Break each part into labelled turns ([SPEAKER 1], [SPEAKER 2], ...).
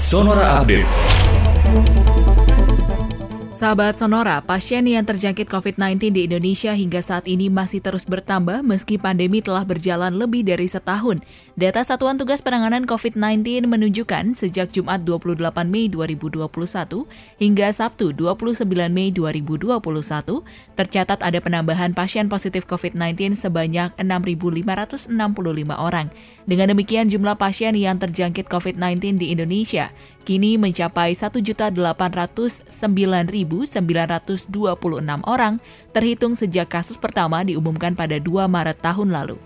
[SPEAKER 1] Sonora Update.
[SPEAKER 2] Sahabat Sonora, pasien yang terjangkit COVID-19 di Indonesia hingga saat ini masih terus bertambah meski pandemi telah berjalan lebih dari setahun. Data Satuan Tugas Penanganan COVID-19 menunjukkan sejak Jumat 28 Mei 2021 hingga Sabtu 29 Mei 2021 tercatat ada penambahan pasien positif COVID-19 sebanyak 6.565 orang. Dengan demikian jumlah pasien yang terjangkit COVID-19 di Indonesia kini mencapai 1.809.000 1.926 orang terhitung sejak kasus pertama diumumkan pada 2 Maret tahun lalu.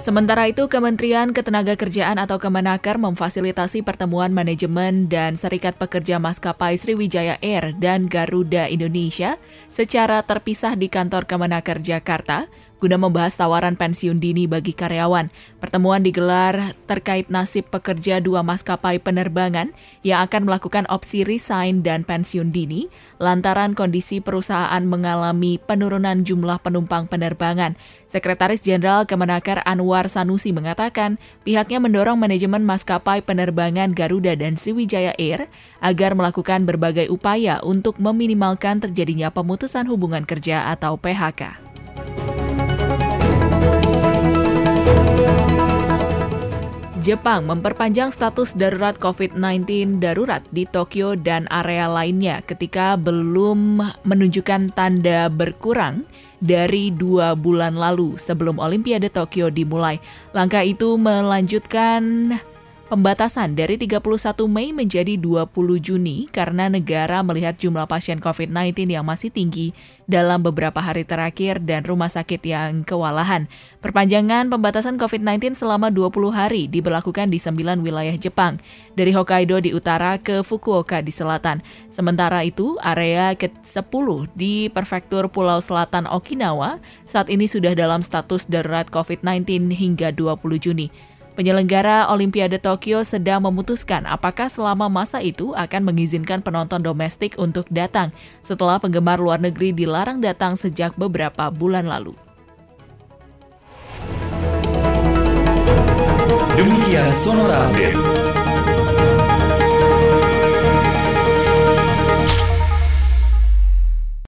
[SPEAKER 2] Sementara itu, Kementerian Ketenagakerjaan atau Kemenaker memfasilitasi pertemuan manajemen dan Serikat Pekerja Maskapai Sriwijaya Air dan Garuda Indonesia secara terpisah di kantor Kemenaker Jakarta guna membahas tawaran pensiun dini bagi karyawan. Pertemuan digelar terkait nasib pekerja dua maskapai penerbangan yang akan melakukan opsi resign dan pensiun dini lantaran kondisi perusahaan mengalami penurunan jumlah penumpang penerbangan. Sekretaris Jenderal Kemenaker Anwar Sanusi mengatakan pihaknya mendorong manajemen maskapai penerbangan Garuda dan Sriwijaya Air agar melakukan berbagai upaya untuk meminimalkan terjadinya pemutusan hubungan kerja atau PHK. Jepang memperpanjang status darurat COVID-19 darurat di Tokyo dan area lainnya ketika belum menunjukkan tanda berkurang dari dua bulan lalu sebelum Olimpiade Tokyo dimulai. Langkah itu melanjutkan Pembatasan dari 31 Mei menjadi 20 Juni karena negara melihat jumlah pasien COVID-19 yang masih tinggi dalam beberapa hari terakhir dan rumah sakit yang kewalahan. Perpanjangan pembatasan COVID-19 selama 20 hari diberlakukan di 9 wilayah Jepang, dari Hokkaido di utara ke Fukuoka di selatan. Sementara itu, area ke-10 di Prefektur Pulau Selatan Okinawa saat ini sudah dalam status darurat COVID-19 hingga 20 Juni. Penyelenggara Olimpiade Tokyo sedang memutuskan apakah selama masa itu akan mengizinkan penonton domestik untuk datang setelah penggemar luar negeri dilarang datang sejak beberapa bulan lalu.
[SPEAKER 1] Demikian Sonora Update.